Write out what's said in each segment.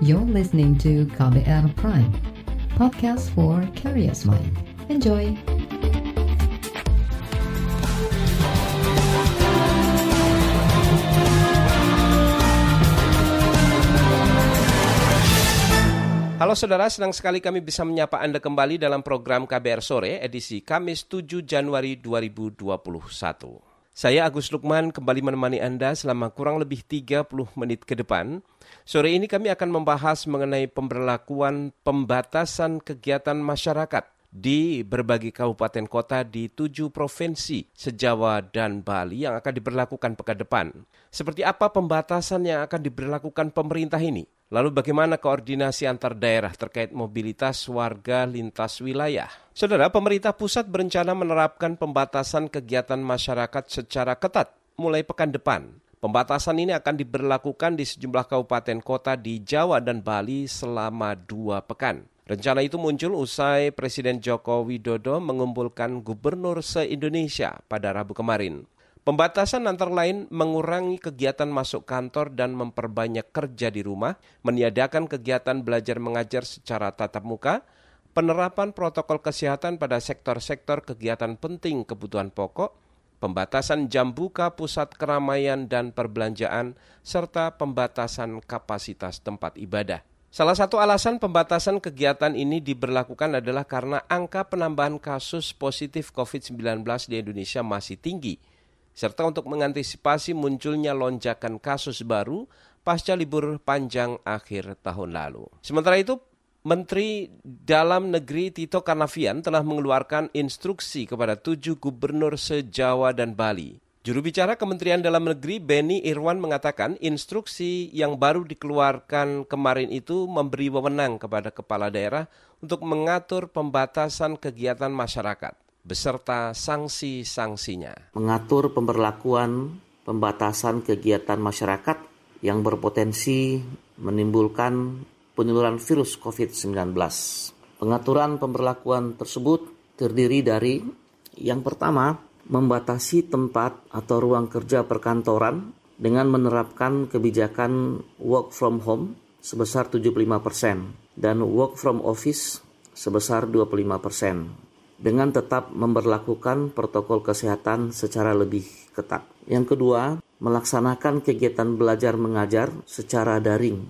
You're listening to KBR Prime, podcast for curious mind. Enjoy! Halo saudara, senang sekali kami bisa menyapa Anda kembali dalam program KBR Sore edisi Kamis 7 Januari 2021. Saya Agus Lukman kembali menemani Anda selama kurang lebih 30 menit ke depan. Sore ini kami akan membahas mengenai pemberlakuan pembatasan kegiatan masyarakat di berbagai kabupaten kota di tujuh provinsi sejawa dan Bali yang akan diberlakukan pekan depan. Seperti apa pembatasan yang akan diberlakukan pemerintah ini? Lalu bagaimana koordinasi antar daerah terkait mobilitas warga lintas wilayah? Saudara, pemerintah pusat berencana menerapkan pembatasan kegiatan masyarakat secara ketat mulai pekan depan. Pembatasan ini akan diberlakukan di sejumlah kabupaten kota di Jawa dan Bali selama dua pekan. Rencana itu muncul usai Presiden Joko Widodo mengumpulkan gubernur se-Indonesia pada Rabu kemarin. Pembatasan antara lain mengurangi kegiatan masuk kantor dan memperbanyak kerja di rumah, meniadakan kegiatan belajar mengajar secara tatap muka, penerapan protokol kesehatan pada sektor-sektor kegiatan penting kebutuhan pokok, pembatasan jam buka pusat keramaian dan perbelanjaan, serta pembatasan kapasitas tempat ibadah. Salah satu alasan pembatasan kegiatan ini diberlakukan adalah karena angka penambahan kasus positif COVID-19 di Indonesia masih tinggi – serta untuk mengantisipasi munculnya lonjakan kasus baru pasca libur panjang akhir tahun lalu. Sementara itu, Menteri Dalam Negeri Tito Karnavian telah mengeluarkan instruksi kepada tujuh gubernur se-Jawa dan Bali. Juru bicara Kementerian Dalam Negeri Beni Irwan mengatakan instruksi yang baru dikeluarkan kemarin itu memberi wewenang kepada kepala daerah untuk mengatur pembatasan kegiatan masyarakat beserta sanksi-sanksinya. Mengatur pemberlakuan pembatasan kegiatan masyarakat yang berpotensi menimbulkan penularan virus COVID-19. Pengaturan pemberlakuan tersebut terdiri dari yang pertama, membatasi tempat atau ruang kerja perkantoran dengan menerapkan kebijakan work from home sebesar 75% dan work from office sebesar 25% dengan tetap memperlakukan protokol kesehatan secara lebih ketat. Yang kedua, melaksanakan kegiatan belajar mengajar secara daring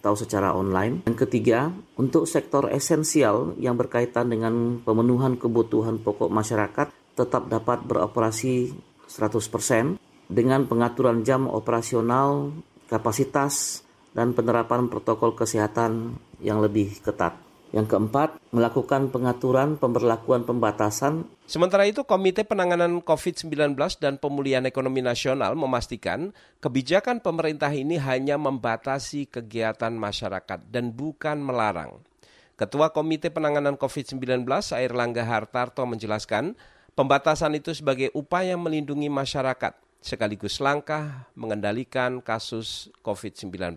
atau secara online. Yang ketiga, untuk sektor esensial yang berkaitan dengan pemenuhan kebutuhan pokok masyarakat tetap dapat beroperasi 100% dengan pengaturan jam operasional, kapasitas, dan penerapan protokol kesehatan yang lebih ketat. Yang keempat, melakukan pengaturan pemberlakuan pembatasan. Sementara itu, Komite Penanganan COVID-19 dan Pemulihan Ekonomi Nasional memastikan kebijakan pemerintah ini hanya membatasi kegiatan masyarakat dan bukan melarang. Ketua Komite Penanganan COVID-19, Air Langga Hartarto menjelaskan, pembatasan itu sebagai upaya melindungi masyarakat sekaligus langkah mengendalikan kasus COVID-19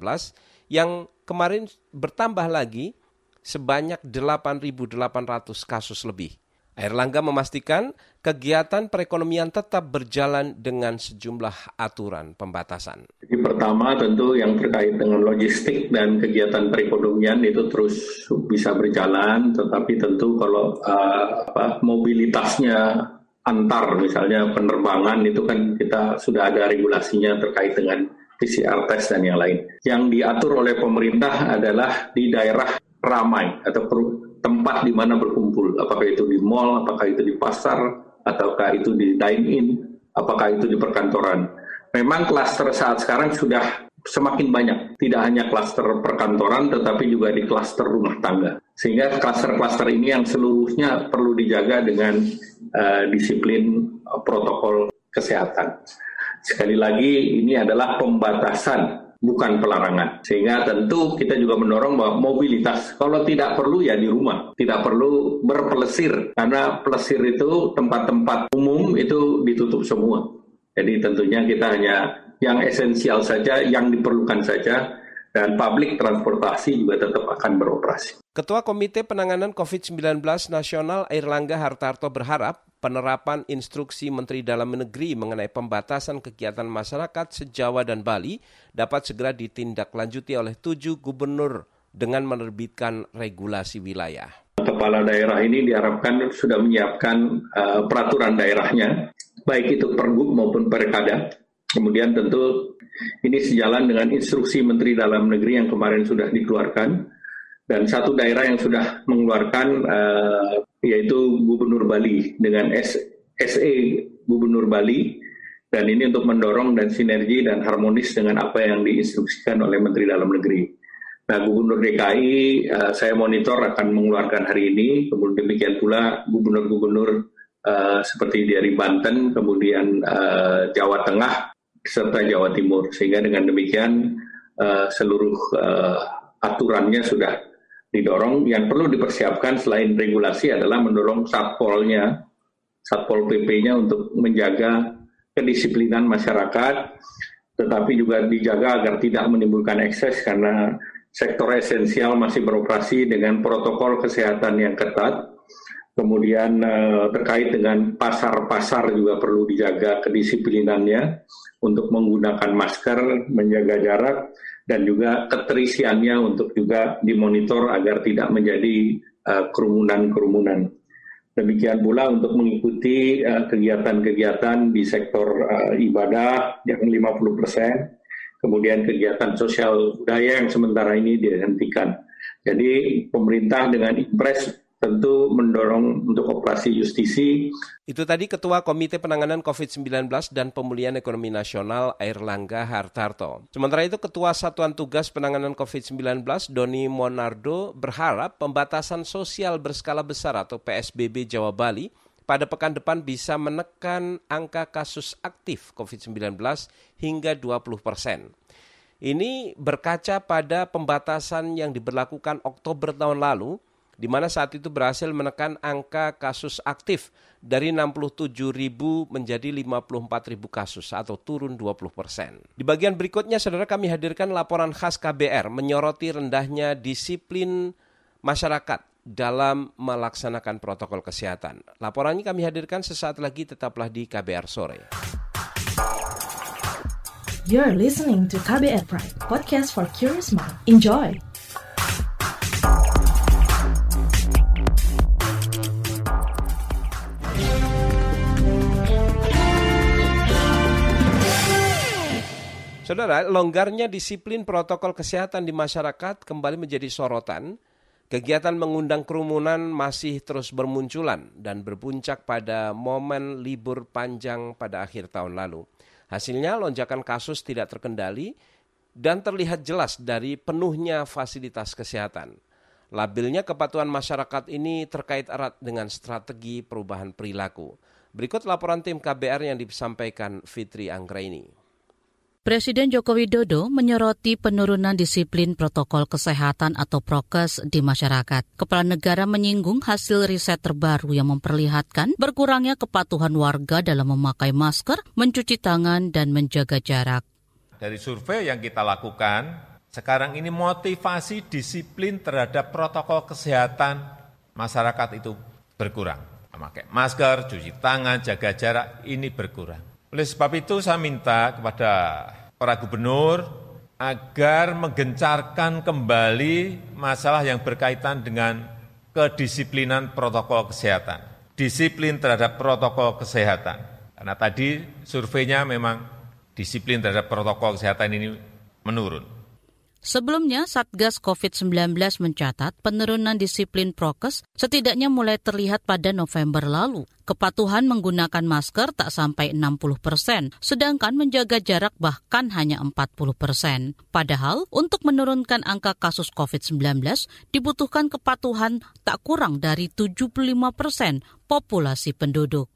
yang kemarin bertambah lagi sebanyak 8.800 kasus lebih. Airlangga memastikan kegiatan perekonomian tetap berjalan dengan sejumlah aturan pembatasan. Jadi pertama tentu yang terkait dengan logistik dan kegiatan perekonomian itu terus bisa berjalan, tetapi tentu kalau uh, apa, mobilitasnya antar misalnya penerbangan itu kan kita sudah ada regulasinya terkait dengan PCR test dan yang lain. Yang diatur oleh pemerintah adalah di daerah ramai atau tempat di mana berkumpul, apakah itu di mall, apakah itu di pasar, ataukah itu di dine-in, apakah itu di perkantoran. Memang klaster saat sekarang sudah semakin banyak, tidak hanya klaster perkantoran, tetapi juga di klaster rumah tangga. Sehingga klaster-klaster ini yang seluruhnya perlu dijaga dengan uh, disiplin uh, protokol kesehatan. Sekali lagi, ini adalah pembatasan bukan pelarangan. Sehingga tentu kita juga mendorong bahwa mobilitas kalau tidak perlu ya di rumah, tidak perlu berpelesir karena pelesir itu tempat-tempat umum itu ditutup semua. Jadi tentunya kita hanya yang esensial saja, yang diperlukan saja dan publik transportasi juga tetap akan beroperasi. Ketua Komite Penanganan COVID-19 Nasional Airlangga Hartarto berharap penerapan instruksi Menteri Dalam Negeri mengenai pembatasan kegiatan masyarakat sejawa dan Bali dapat segera ditindaklanjuti oleh tujuh gubernur dengan menerbitkan regulasi wilayah. Kepala daerah ini diharapkan sudah menyiapkan uh, peraturan daerahnya, baik itu pergub maupun perkada. Kemudian tentu ini sejalan dengan instruksi Menteri Dalam Negeri yang kemarin sudah dikeluarkan dan satu daerah yang sudah mengeluarkan uh, yaitu Gubernur Bali dengan SE Gubernur Bali dan ini untuk mendorong dan sinergi dan harmonis dengan apa yang diinstruksikan oleh Menteri Dalam Negeri. Nah, Gubernur DKI uh, eh, saya monitor akan mengeluarkan hari ini, kemudian demikian pula gubernur-gubernur uh, seperti dari Banten, kemudian uh, Jawa Tengah serta Jawa Timur. Sehingga dengan demikian uh, seluruh uh, aturannya sudah didorong. Yang perlu dipersiapkan selain regulasi adalah mendorong satpolnya, satpol pp-nya untuk menjaga kedisiplinan masyarakat, tetapi juga dijaga agar tidak menimbulkan ekses karena sektor esensial masih beroperasi dengan protokol kesehatan yang ketat. Kemudian eh, terkait dengan pasar-pasar juga perlu dijaga kedisiplinannya untuk menggunakan masker, menjaga jarak, dan juga keterisiannya untuk juga dimonitor agar tidak menjadi eh, kerumunan-kerumunan. Demikian pula untuk mengikuti eh, kegiatan-kegiatan di sektor uh, ibadah yang 50 persen, kemudian kegiatan sosial budaya yang sementara ini dihentikan. Jadi pemerintah dengan impres tentu mendorong untuk operasi justisi. Itu tadi Ketua Komite Penanganan COVID-19 dan Pemulihan Ekonomi Nasional Air Langga Hartarto. Sementara itu Ketua Satuan Tugas Penanganan COVID-19 Doni Monardo berharap pembatasan sosial berskala besar atau PSBB Jawa Bali pada pekan depan bisa menekan angka kasus aktif COVID-19 hingga 20 persen. Ini berkaca pada pembatasan yang diberlakukan Oktober tahun lalu di mana saat itu berhasil menekan angka kasus aktif dari 67 ribu menjadi 54 ribu kasus atau turun 20 persen. Di bagian berikutnya, saudara kami hadirkan laporan khas KBR menyoroti rendahnya disiplin masyarakat dalam melaksanakan protokol kesehatan. Laporannya kami hadirkan sesaat lagi, tetaplah di KBR Sore. You're listening to KBR Pride, podcast for curious mind. Enjoy! Saudara, longgarnya disiplin protokol kesehatan di masyarakat kembali menjadi sorotan. Kegiatan mengundang kerumunan masih terus bermunculan dan berpuncak pada momen libur panjang pada akhir tahun lalu. Hasilnya lonjakan kasus tidak terkendali dan terlihat jelas dari penuhnya fasilitas kesehatan. Labilnya kepatuhan masyarakat ini terkait erat dengan strategi perubahan perilaku. Berikut laporan tim KBR yang disampaikan Fitri Anggraini. Presiden Joko Widodo menyoroti penurunan disiplin protokol kesehatan atau prokes di masyarakat. Kepala negara menyinggung hasil riset terbaru yang memperlihatkan berkurangnya kepatuhan warga dalam memakai masker, mencuci tangan, dan menjaga jarak. Dari survei yang kita lakukan, sekarang ini motivasi disiplin terhadap protokol kesehatan masyarakat itu berkurang. Memakai masker, cuci tangan, jaga jarak, ini berkurang. Oleh sebab itu saya minta kepada para gubernur agar menggencarkan kembali masalah yang berkaitan dengan kedisiplinan protokol kesehatan. Disiplin terhadap protokol kesehatan. Karena tadi surveinya memang disiplin terhadap protokol kesehatan ini menurun. Sebelumnya, Satgas COVID-19 mencatat penurunan disiplin prokes setidaknya mulai terlihat pada November lalu. Kepatuhan menggunakan masker tak sampai 60 persen, sedangkan menjaga jarak bahkan hanya 40 persen. Padahal, untuk menurunkan angka kasus COVID-19 dibutuhkan kepatuhan tak kurang dari 75 persen populasi penduduk.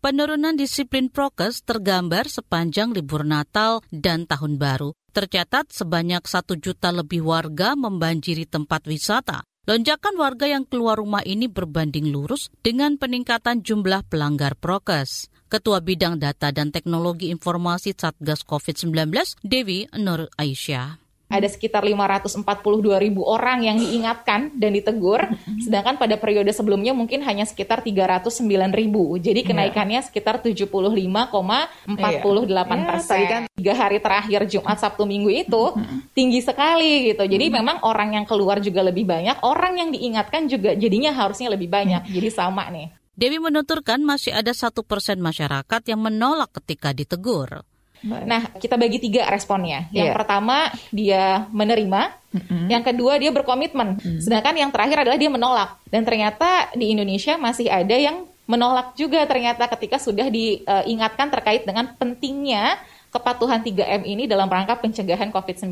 Penurunan disiplin prokes tergambar sepanjang libur Natal dan Tahun Baru. Tercatat sebanyak satu juta lebih warga membanjiri tempat wisata. Lonjakan warga yang keluar rumah ini berbanding lurus dengan peningkatan jumlah pelanggar prokes. Ketua Bidang Data dan Teknologi Informasi Satgas COVID-19, Dewi Nur Aisyah. Ada sekitar 542 ribu orang yang diingatkan dan ditegur, sedangkan pada periode sebelumnya mungkin hanya sekitar 309 ribu. Jadi kenaikannya sekitar 75,48 iya. persen. Ya, kan tiga hari terakhir Jumat, Sabtu, Minggu itu tinggi sekali gitu. Jadi memang orang yang keluar juga lebih banyak, orang yang diingatkan juga jadinya harusnya lebih banyak. Jadi sama nih. Dewi menuturkan masih ada satu persen masyarakat yang menolak ketika ditegur. Nah, kita bagi tiga responnya. Yang yeah. pertama dia menerima, mm-hmm. yang kedua dia berkomitmen, mm. sedangkan yang terakhir adalah dia menolak. Dan ternyata di Indonesia masih ada yang menolak juga ternyata ketika sudah diingatkan terkait dengan pentingnya kepatuhan 3M ini dalam rangka pencegahan COVID-19.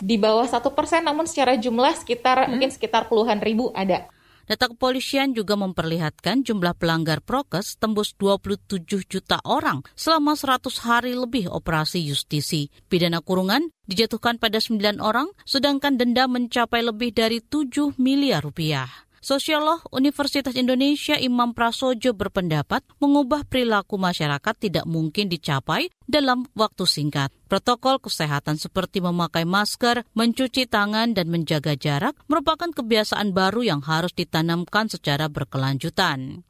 Di bawah satu persen, namun secara jumlah sekitar hmm. mungkin sekitar puluhan ribu ada. Data kepolisian juga memperlihatkan jumlah pelanggar prokes tembus 27 juta orang selama 100 hari lebih operasi justisi. Pidana kurungan dijatuhkan pada 9 orang, sedangkan denda mencapai lebih dari 7 miliar rupiah. Sosiolog Universitas Indonesia Imam Prasojo berpendapat mengubah perilaku masyarakat tidak mungkin dicapai dalam waktu singkat. Protokol kesehatan seperti memakai masker, mencuci tangan, dan menjaga jarak merupakan kebiasaan baru yang harus ditanamkan secara berkelanjutan.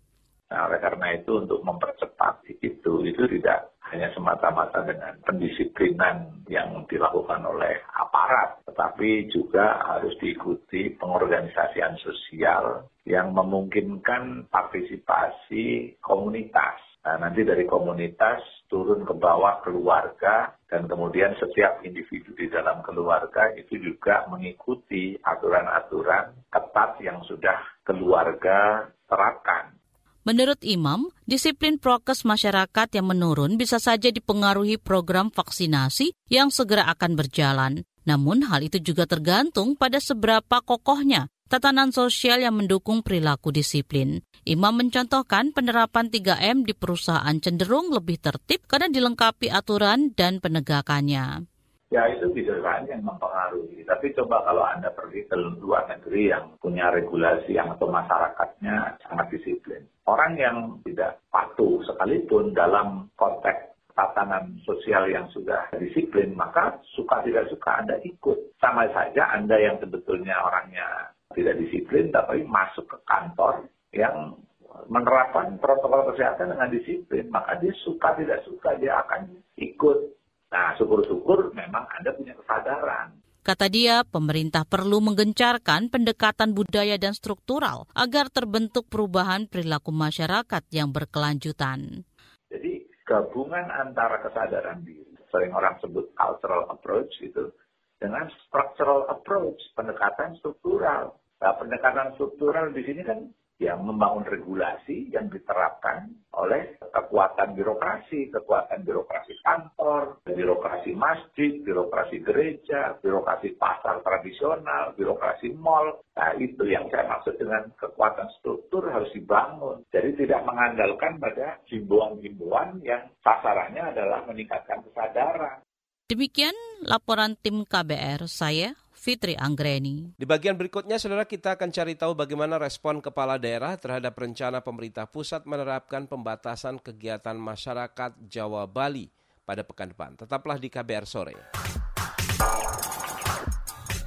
Nah, oleh karena itu untuk mempercepat itu, itu tidak hanya semata-mata dengan pendisiplinan yang dilakukan oleh aparat, tetapi juga harus diikuti pengorganisasian sosial yang memungkinkan partisipasi komunitas. Nah, nanti dari komunitas turun ke bawah keluarga dan kemudian setiap individu di dalam keluarga itu juga mengikuti aturan-aturan ketat yang sudah keluarga terapkan. Menurut Imam, disiplin prokes masyarakat yang menurun bisa saja dipengaruhi program vaksinasi yang segera akan berjalan. Namun hal itu juga tergantung pada seberapa kokohnya tatanan sosial yang mendukung perilaku disiplin. Imam mencontohkan penerapan 3M di perusahaan cenderung lebih tertib karena dilengkapi aturan dan penegakannya ya itu bisa saja yang mempengaruhi. Tapi coba kalau Anda pergi ke luar negeri yang punya regulasi yang atau masyarakatnya sangat disiplin. Orang yang tidak patuh sekalipun dalam konteks tatanan sosial yang sudah disiplin, maka suka tidak suka Anda ikut. Sama saja Anda yang sebetulnya orangnya tidak disiplin, tapi masuk ke kantor yang menerapkan protokol kesehatan dengan disiplin, maka dia suka tidak suka dia akan ikut Nah, syukur-syukur memang Anda punya kesadaran. Kata dia, pemerintah perlu menggencarkan pendekatan budaya dan struktural agar terbentuk perubahan perilaku masyarakat yang berkelanjutan. Jadi, gabungan antara kesadaran diri, sering orang sebut cultural approach itu, dengan structural approach, pendekatan struktural. Nah, pendekatan struktural di sini kan yang membangun regulasi yang diterapkan oleh kekuatan birokrasi, kekuatan birokrasi kantor, birokrasi masjid, birokrasi gereja, birokrasi pasar tradisional, birokrasi mall. Nah itu yang saya maksud dengan kekuatan struktur harus dibangun. Jadi tidak mengandalkan pada himbauan-himbauan yang sasarannya adalah meningkatkan kesadaran. Demikian laporan tim KBR saya, Fitri Anggreni. Di bagian berikutnya, saudara kita akan cari tahu bagaimana respon kepala daerah terhadap rencana pemerintah pusat menerapkan pembatasan kegiatan masyarakat Jawa Bali pada pekan depan. Tetaplah di KBR sore.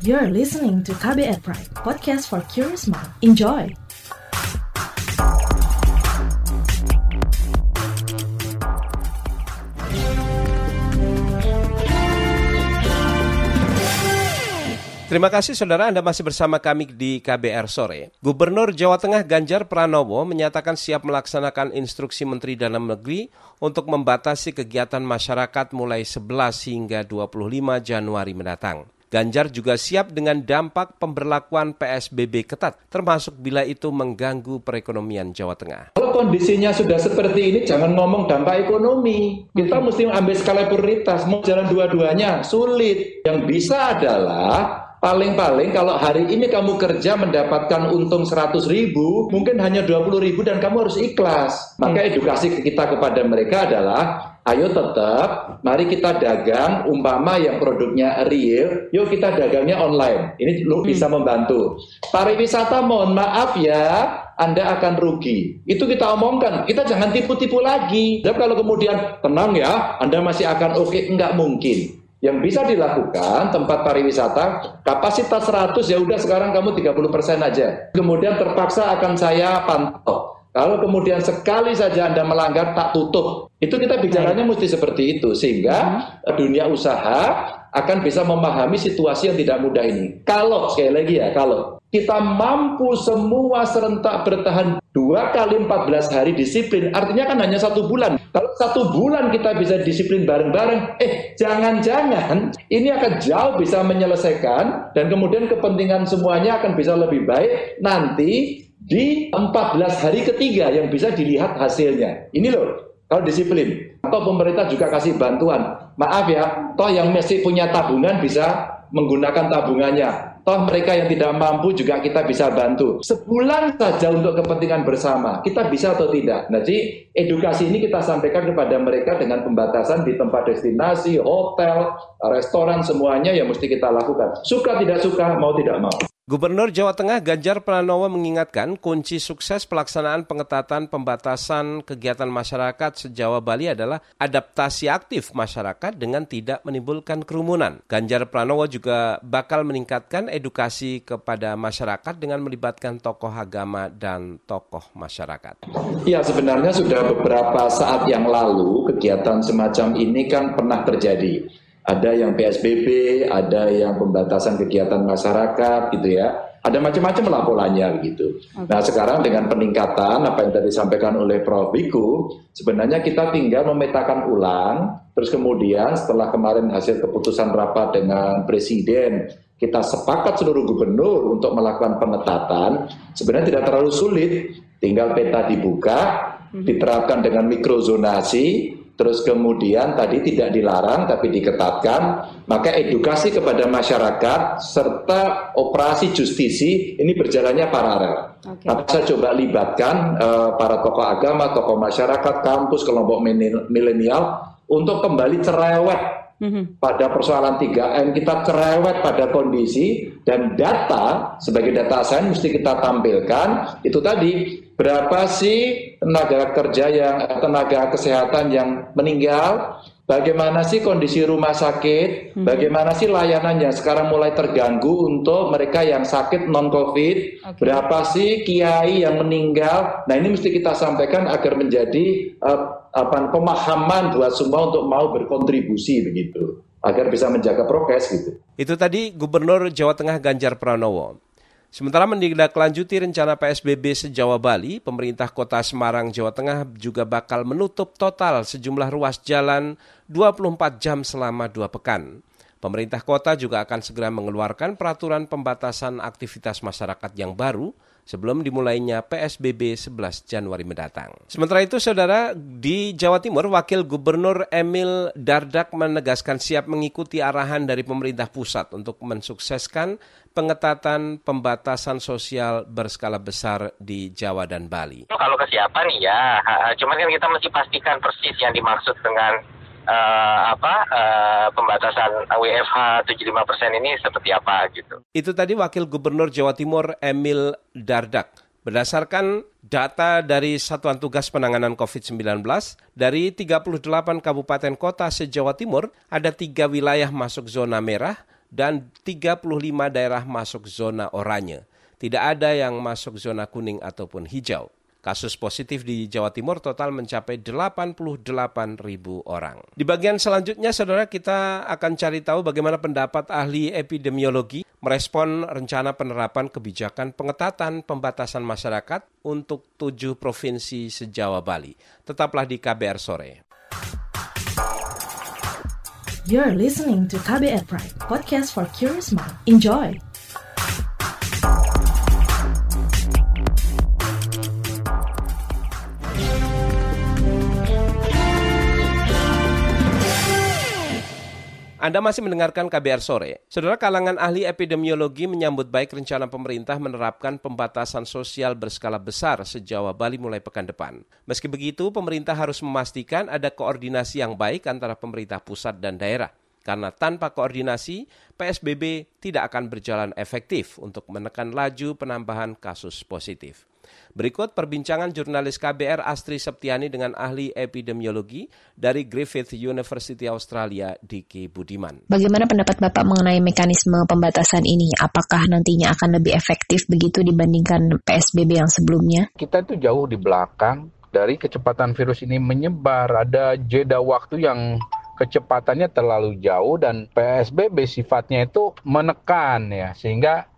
You're listening to KBR Pride, podcast for curious mind. Enjoy. Terima kasih saudara Anda masih bersama kami di KBR Sore. Gubernur Jawa Tengah Ganjar Pranowo menyatakan siap melaksanakan instruksi Menteri Dalam Negeri untuk membatasi kegiatan masyarakat mulai 11 hingga 25 Januari mendatang. Ganjar juga siap dengan dampak pemberlakuan PSBB ketat, termasuk bila itu mengganggu perekonomian Jawa Tengah. Kalau kondisinya sudah seperti ini, jangan ngomong dampak ekonomi. Kita mesti ambil skala prioritas, mau jalan dua-duanya, sulit. Yang bisa adalah Paling-paling kalau hari ini kamu kerja mendapatkan untung 100 ribu, mungkin hanya 20 ribu dan kamu harus ikhlas. Maka hmm. edukasi kita kepada mereka adalah, ayo tetap, mari kita dagang, umpama yang produknya real, yuk kita dagangnya online. Ini lu hmm. bisa membantu. Pariwisata mohon maaf ya, anda akan rugi. Itu kita omongkan. Kita jangan tipu-tipu lagi. Dan kalau kemudian tenang ya, Anda masih akan oke, okay. enggak mungkin. Yang bisa dilakukan tempat pariwisata kapasitas 100 ya udah sekarang kamu 30% aja. Kemudian terpaksa akan saya pantau. Kalau kemudian sekali saja Anda melanggar tak tutup. Itu kita bicaranya mesti seperti itu sehingga hmm. dunia usaha akan bisa memahami situasi yang tidak mudah ini. Kalau sekali lagi ya, kalau kita mampu semua serentak bertahan dua kali 14 hari disiplin, artinya kan hanya satu bulan. Kalau satu bulan kita bisa disiplin bareng-bareng, eh jangan-jangan ini akan jauh bisa menyelesaikan dan kemudian kepentingan semuanya akan bisa lebih baik nanti di 14 hari ketiga yang bisa dilihat hasilnya. Ini loh, kalau disiplin. Atau pemerintah juga kasih bantuan. Maaf ya, toh yang masih punya tabungan bisa menggunakan tabungannya toh mereka yang tidak mampu juga kita bisa bantu. Sebulan saja untuk kepentingan bersama, kita bisa atau tidak. Nah, jadi edukasi ini kita sampaikan kepada mereka dengan pembatasan di tempat destinasi, hotel, restoran, semuanya yang mesti kita lakukan. Suka tidak suka, mau tidak mau. Gubernur Jawa Tengah Ganjar Pranowo mengingatkan kunci sukses pelaksanaan pengetatan pembatasan kegiatan masyarakat sejawa Bali adalah adaptasi aktif masyarakat dengan tidak menimbulkan kerumunan. Ganjar Pranowo juga bakal meningkatkan edukasi kepada masyarakat dengan melibatkan tokoh agama dan tokoh masyarakat. Ya sebenarnya sudah beberapa saat yang lalu kegiatan semacam ini kan pernah terjadi ada yang PSBB, ada yang pembatasan kegiatan masyarakat gitu ya. Ada macam-macam lah polanya gitu. Okay. Nah sekarang dengan peningkatan apa yang tadi disampaikan oleh Prof. Wiku, sebenarnya kita tinggal memetakan ulang, terus kemudian setelah kemarin hasil keputusan rapat dengan Presiden, kita sepakat seluruh gubernur untuk melakukan pengetatan, sebenarnya tidak terlalu sulit, tinggal peta dibuka, mhm. diterapkan dengan mikrozonasi, terus kemudian tadi tidak dilarang tapi diketatkan, maka edukasi kepada masyarakat serta operasi justisi ini berjalannya paralel. Okay. Maka saya coba libatkan uh, para tokoh agama, tokoh masyarakat, kampus, kelompok milenial untuk kembali cerewet. Pada persoalan 3M kita cerewet pada kondisi dan data sebagai data sains mesti kita tampilkan itu tadi berapa sih tenaga kerja yang tenaga kesehatan yang meninggal Bagaimana sih kondisi rumah sakit? Hmm. Bagaimana sih layanan yang sekarang mulai terganggu untuk mereka yang sakit non COVID? Okay. Berapa sih kiai yang meninggal? Nah ini mesti kita sampaikan agar menjadi uh, apa pemahaman buat semua untuk mau berkontribusi begitu agar bisa menjaga prokes gitu. Itu tadi Gubernur Jawa Tengah Ganjar Pranowo. Sementara menindaklanjuti rencana PSBB sejawa Bali, pemerintah kota Semarang, Jawa Tengah juga bakal menutup total sejumlah ruas jalan 24 jam selama dua pekan. Pemerintah kota juga akan segera mengeluarkan peraturan pembatasan aktivitas masyarakat yang baru sebelum dimulainya PSBB 11 Januari mendatang. Sementara itu, saudara, di Jawa Timur, Wakil Gubernur Emil Dardak menegaskan siap mengikuti arahan dari pemerintah pusat untuk mensukseskan pengetatan pembatasan sosial berskala besar di Jawa dan Bali. Kalau kesiapan ya, cuman kan kita mesti pastikan persis yang dimaksud dengan uh, apa uh, pembatasan WFH 75% ini seperti apa gitu. Itu tadi Wakil Gubernur Jawa Timur Emil Dardak. Berdasarkan data dari Satuan Tugas Penanganan COVID-19, dari 38 kabupaten kota se-Jawa Timur, ada tiga wilayah masuk zona merah dan 35 daerah masuk zona oranye. Tidak ada yang masuk zona kuning ataupun hijau. Kasus positif di Jawa Timur total mencapai 88 ribu orang. Di bagian selanjutnya, saudara, kita akan cari tahu bagaimana pendapat ahli epidemiologi merespon rencana penerapan kebijakan pengetatan pembatasan masyarakat untuk tujuh provinsi sejawa Bali. Tetaplah di KBR Sore. You're listening to KBR Pride, podcast for curious mind. Enjoy! Anda masih mendengarkan KBR Sore. Saudara kalangan ahli epidemiologi menyambut baik rencana pemerintah menerapkan pembatasan sosial berskala besar sejauh Bali mulai pekan depan. Meski begitu, pemerintah harus memastikan ada koordinasi yang baik antara pemerintah pusat dan daerah. Karena tanpa koordinasi, PSBB tidak akan berjalan efektif untuk menekan laju penambahan kasus positif. Berikut perbincangan jurnalis KBR Astri Septiani dengan ahli epidemiologi dari Griffith University Australia, Diki Budiman. Bagaimana pendapat Bapak mengenai mekanisme pembatasan ini? Apakah nantinya akan lebih efektif begitu dibandingkan PSBB yang sebelumnya? Kita itu jauh di belakang dari kecepatan virus ini menyebar. Ada jeda waktu yang kecepatannya terlalu jauh dan PSBB sifatnya itu menekan ya sehingga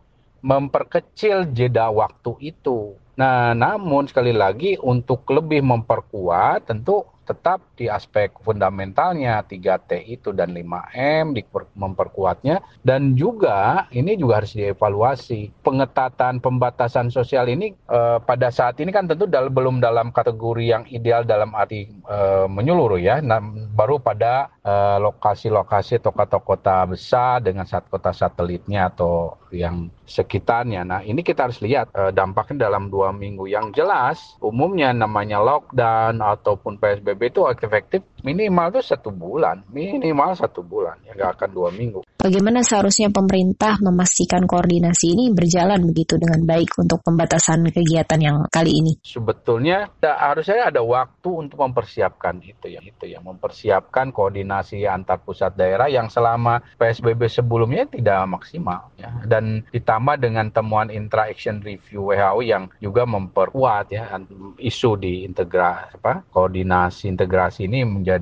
memperkecil jeda waktu itu. Nah, namun sekali lagi untuk lebih memperkuat tentu tetap di aspek fundamentalnya 3T itu dan 5M memperkuatnya. Dan juga ini juga harus dievaluasi. Pengetatan pembatasan sosial ini eh, pada saat ini kan tentu dal belum dalam kategori yang ideal dalam arti eh, menyeluruh ya. Nah, baru pada eh, lokasi-lokasi atau kota-kota besar dengan saat kota satelitnya atau yang sekitarnya. Nah ini kita harus lihat eh, dampaknya dalam dua minggu yang jelas. Umumnya namanya lockdown ataupun PSBB itu efektif minimal itu satu bulan, minimal satu bulan, ya nggak akan dua minggu. Bagaimana seharusnya pemerintah memastikan koordinasi ini berjalan begitu dengan baik untuk pembatasan kegiatan yang kali ini? Sebetulnya harusnya ada waktu untuk mempersiapkan itu ya, itu ya, mempersiapkan koordinasi antar pusat daerah yang selama PSBB sebelumnya tidak maksimal ya, dan ditambah dengan temuan intra-action review WHO yang juga memperkuat ya isu di integrasi apa koordinasi integrasi ini menjadi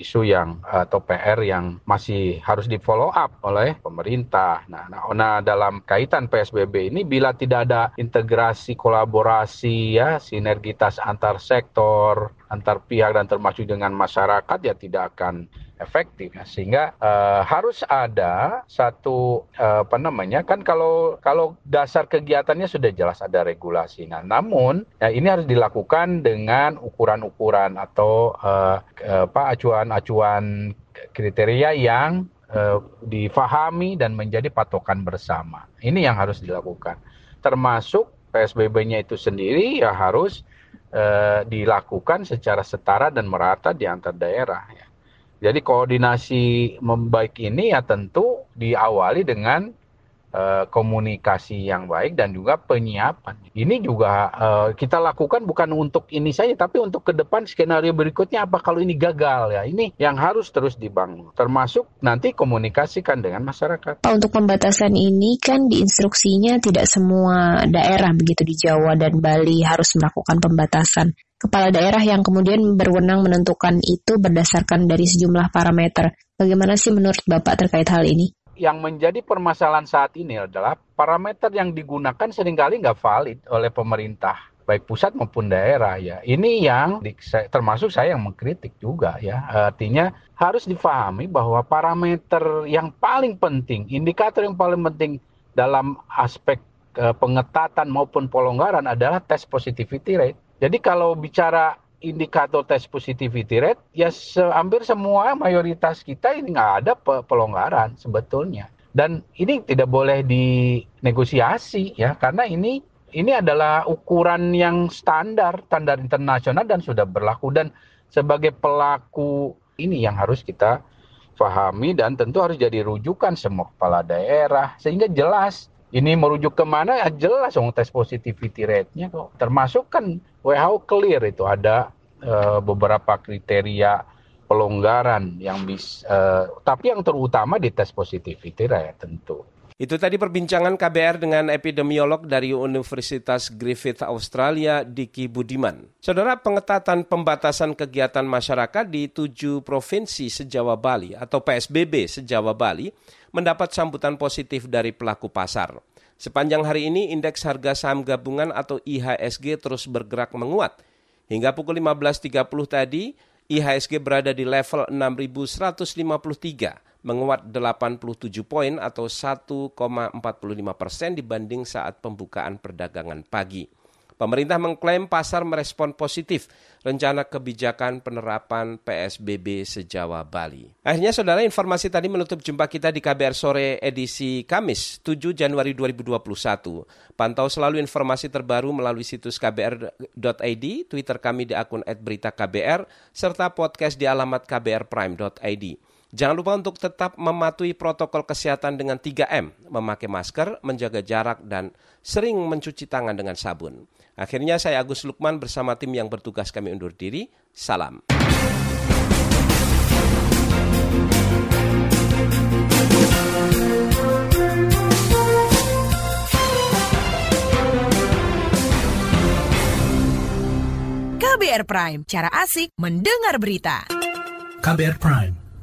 isu yang atau PR yang masih harus di follow up oleh pemerintah. Nah, nah, nah dalam kaitan PSBB ini bila tidak ada integrasi kolaborasi ya sinergitas antar sektor, antar pihak dan termasuk dengan masyarakat ya tidak akan efektif sehingga uh, harus ada satu uh, apa namanya kan kalau kalau dasar kegiatannya sudah jelas ada regulasi nah namun ya ini harus dilakukan dengan ukuran-ukuran atau uh, apa acuan-acuan kriteria yang uh, difahami dan menjadi patokan bersama. Ini yang harus dilakukan. Termasuk PSBB-nya itu sendiri ya harus uh, dilakukan secara setara dan merata di antar daerah. Ya. Jadi koordinasi membaik ini ya tentu diawali dengan Eh, komunikasi yang baik dan juga penyiapan. Ini juga uh, kita lakukan bukan untuk ini saja, tapi untuk ke depan skenario berikutnya apa kalau ini gagal ya. Ini yang harus terus dibangun, termasuk nanti komunikasikan dengan masyarakat. Pak, untuk pembatasan ini kan di instruksinya tidak semua daerah begitu di Jawa dan Bali harus melakukan pembatasan kepala daerah yang kemudian berwenang menentukan itu berdasarkan dari sejumlah parameter. Bagaimana sih menurut Bapak terkait hal ini? Yang menjadi permasalahan saat ini adalah parameter yang digunakan sering kali nggak valid oleh pemerintah baik pusat maupun daerah ya. Ini yang termasuk saya yang mengkritik juga ya. Artinya harus difahami bahwa parameter yang paling penting, indikator yang paling penting dalam aspek eh, pengetatan maupun pelonggaran adalah tes positivity rate. Jadi kalau bicara indikator tes positivity rate, ya se hampir semua mayoritas kita ini nggak ada pe pelonggaran sebetulnya. Dan ini tidak boleh dinegosiasi ya, karena ini ini adalah ukuran yang standar, standar internasional dan sudah berlaku. Dan sebagai pelaku ini yang harus kita pahami dan tentu harus jadi rujukan semua kepala daerah sehingga jelas ini merujuk ke mana ya jelas dong tes positivity rate-nya kok. Termasuk kan WHO clear itu. Ada uh, beberapa kriteria pelonggaran yang bisa, uh, tapi yang terutama di tes positivity rate tentu. Itu tadi perbincangan KBR dengan epidemiolog dari Universitas Griffith Australia, Diki Budiman. Saudara, pengetatan pembatasan kegiatan masyarakat di tujuh provinsi sejawa Bali atau PSBB sejawa Bali mendapat sambutan positif dari pelaku pasar. Sepanjang hari ini, indeks harga saham gabungan atau IHSG terus bergerak menguat. Hingga pukul 15.30 tadi, IHSG berada di level 6.153, menguat 87 poin atau 1,45 persen dibanding saat pembukaan perdagangan pagi. Pemerintah mengklaim pasar merespon positif rencana kebijakan penerapan PSBB sejawa Bali. Akhirnya saudara informasi tadi menutup jumpa kita di KBR sore edisi Kamis 7 Januari 2021. Pantau selalu informasi terbaru melalui situs kbr.id, Twitter kami di akun @beritaKBR serta podcast di alamat kbrprime.id. Jangan lupa untuk tetap mematuhi protokol kesehatan dengan 3M, memakai masker, menjaga jarak, dan sering mencuci tangan dengan sabun. Akhirnya saya Agus Lukman bersama tim yang bertugas kami undur diri. Salam. KBR Prime, cara asik mendengar berita. KBR Prime,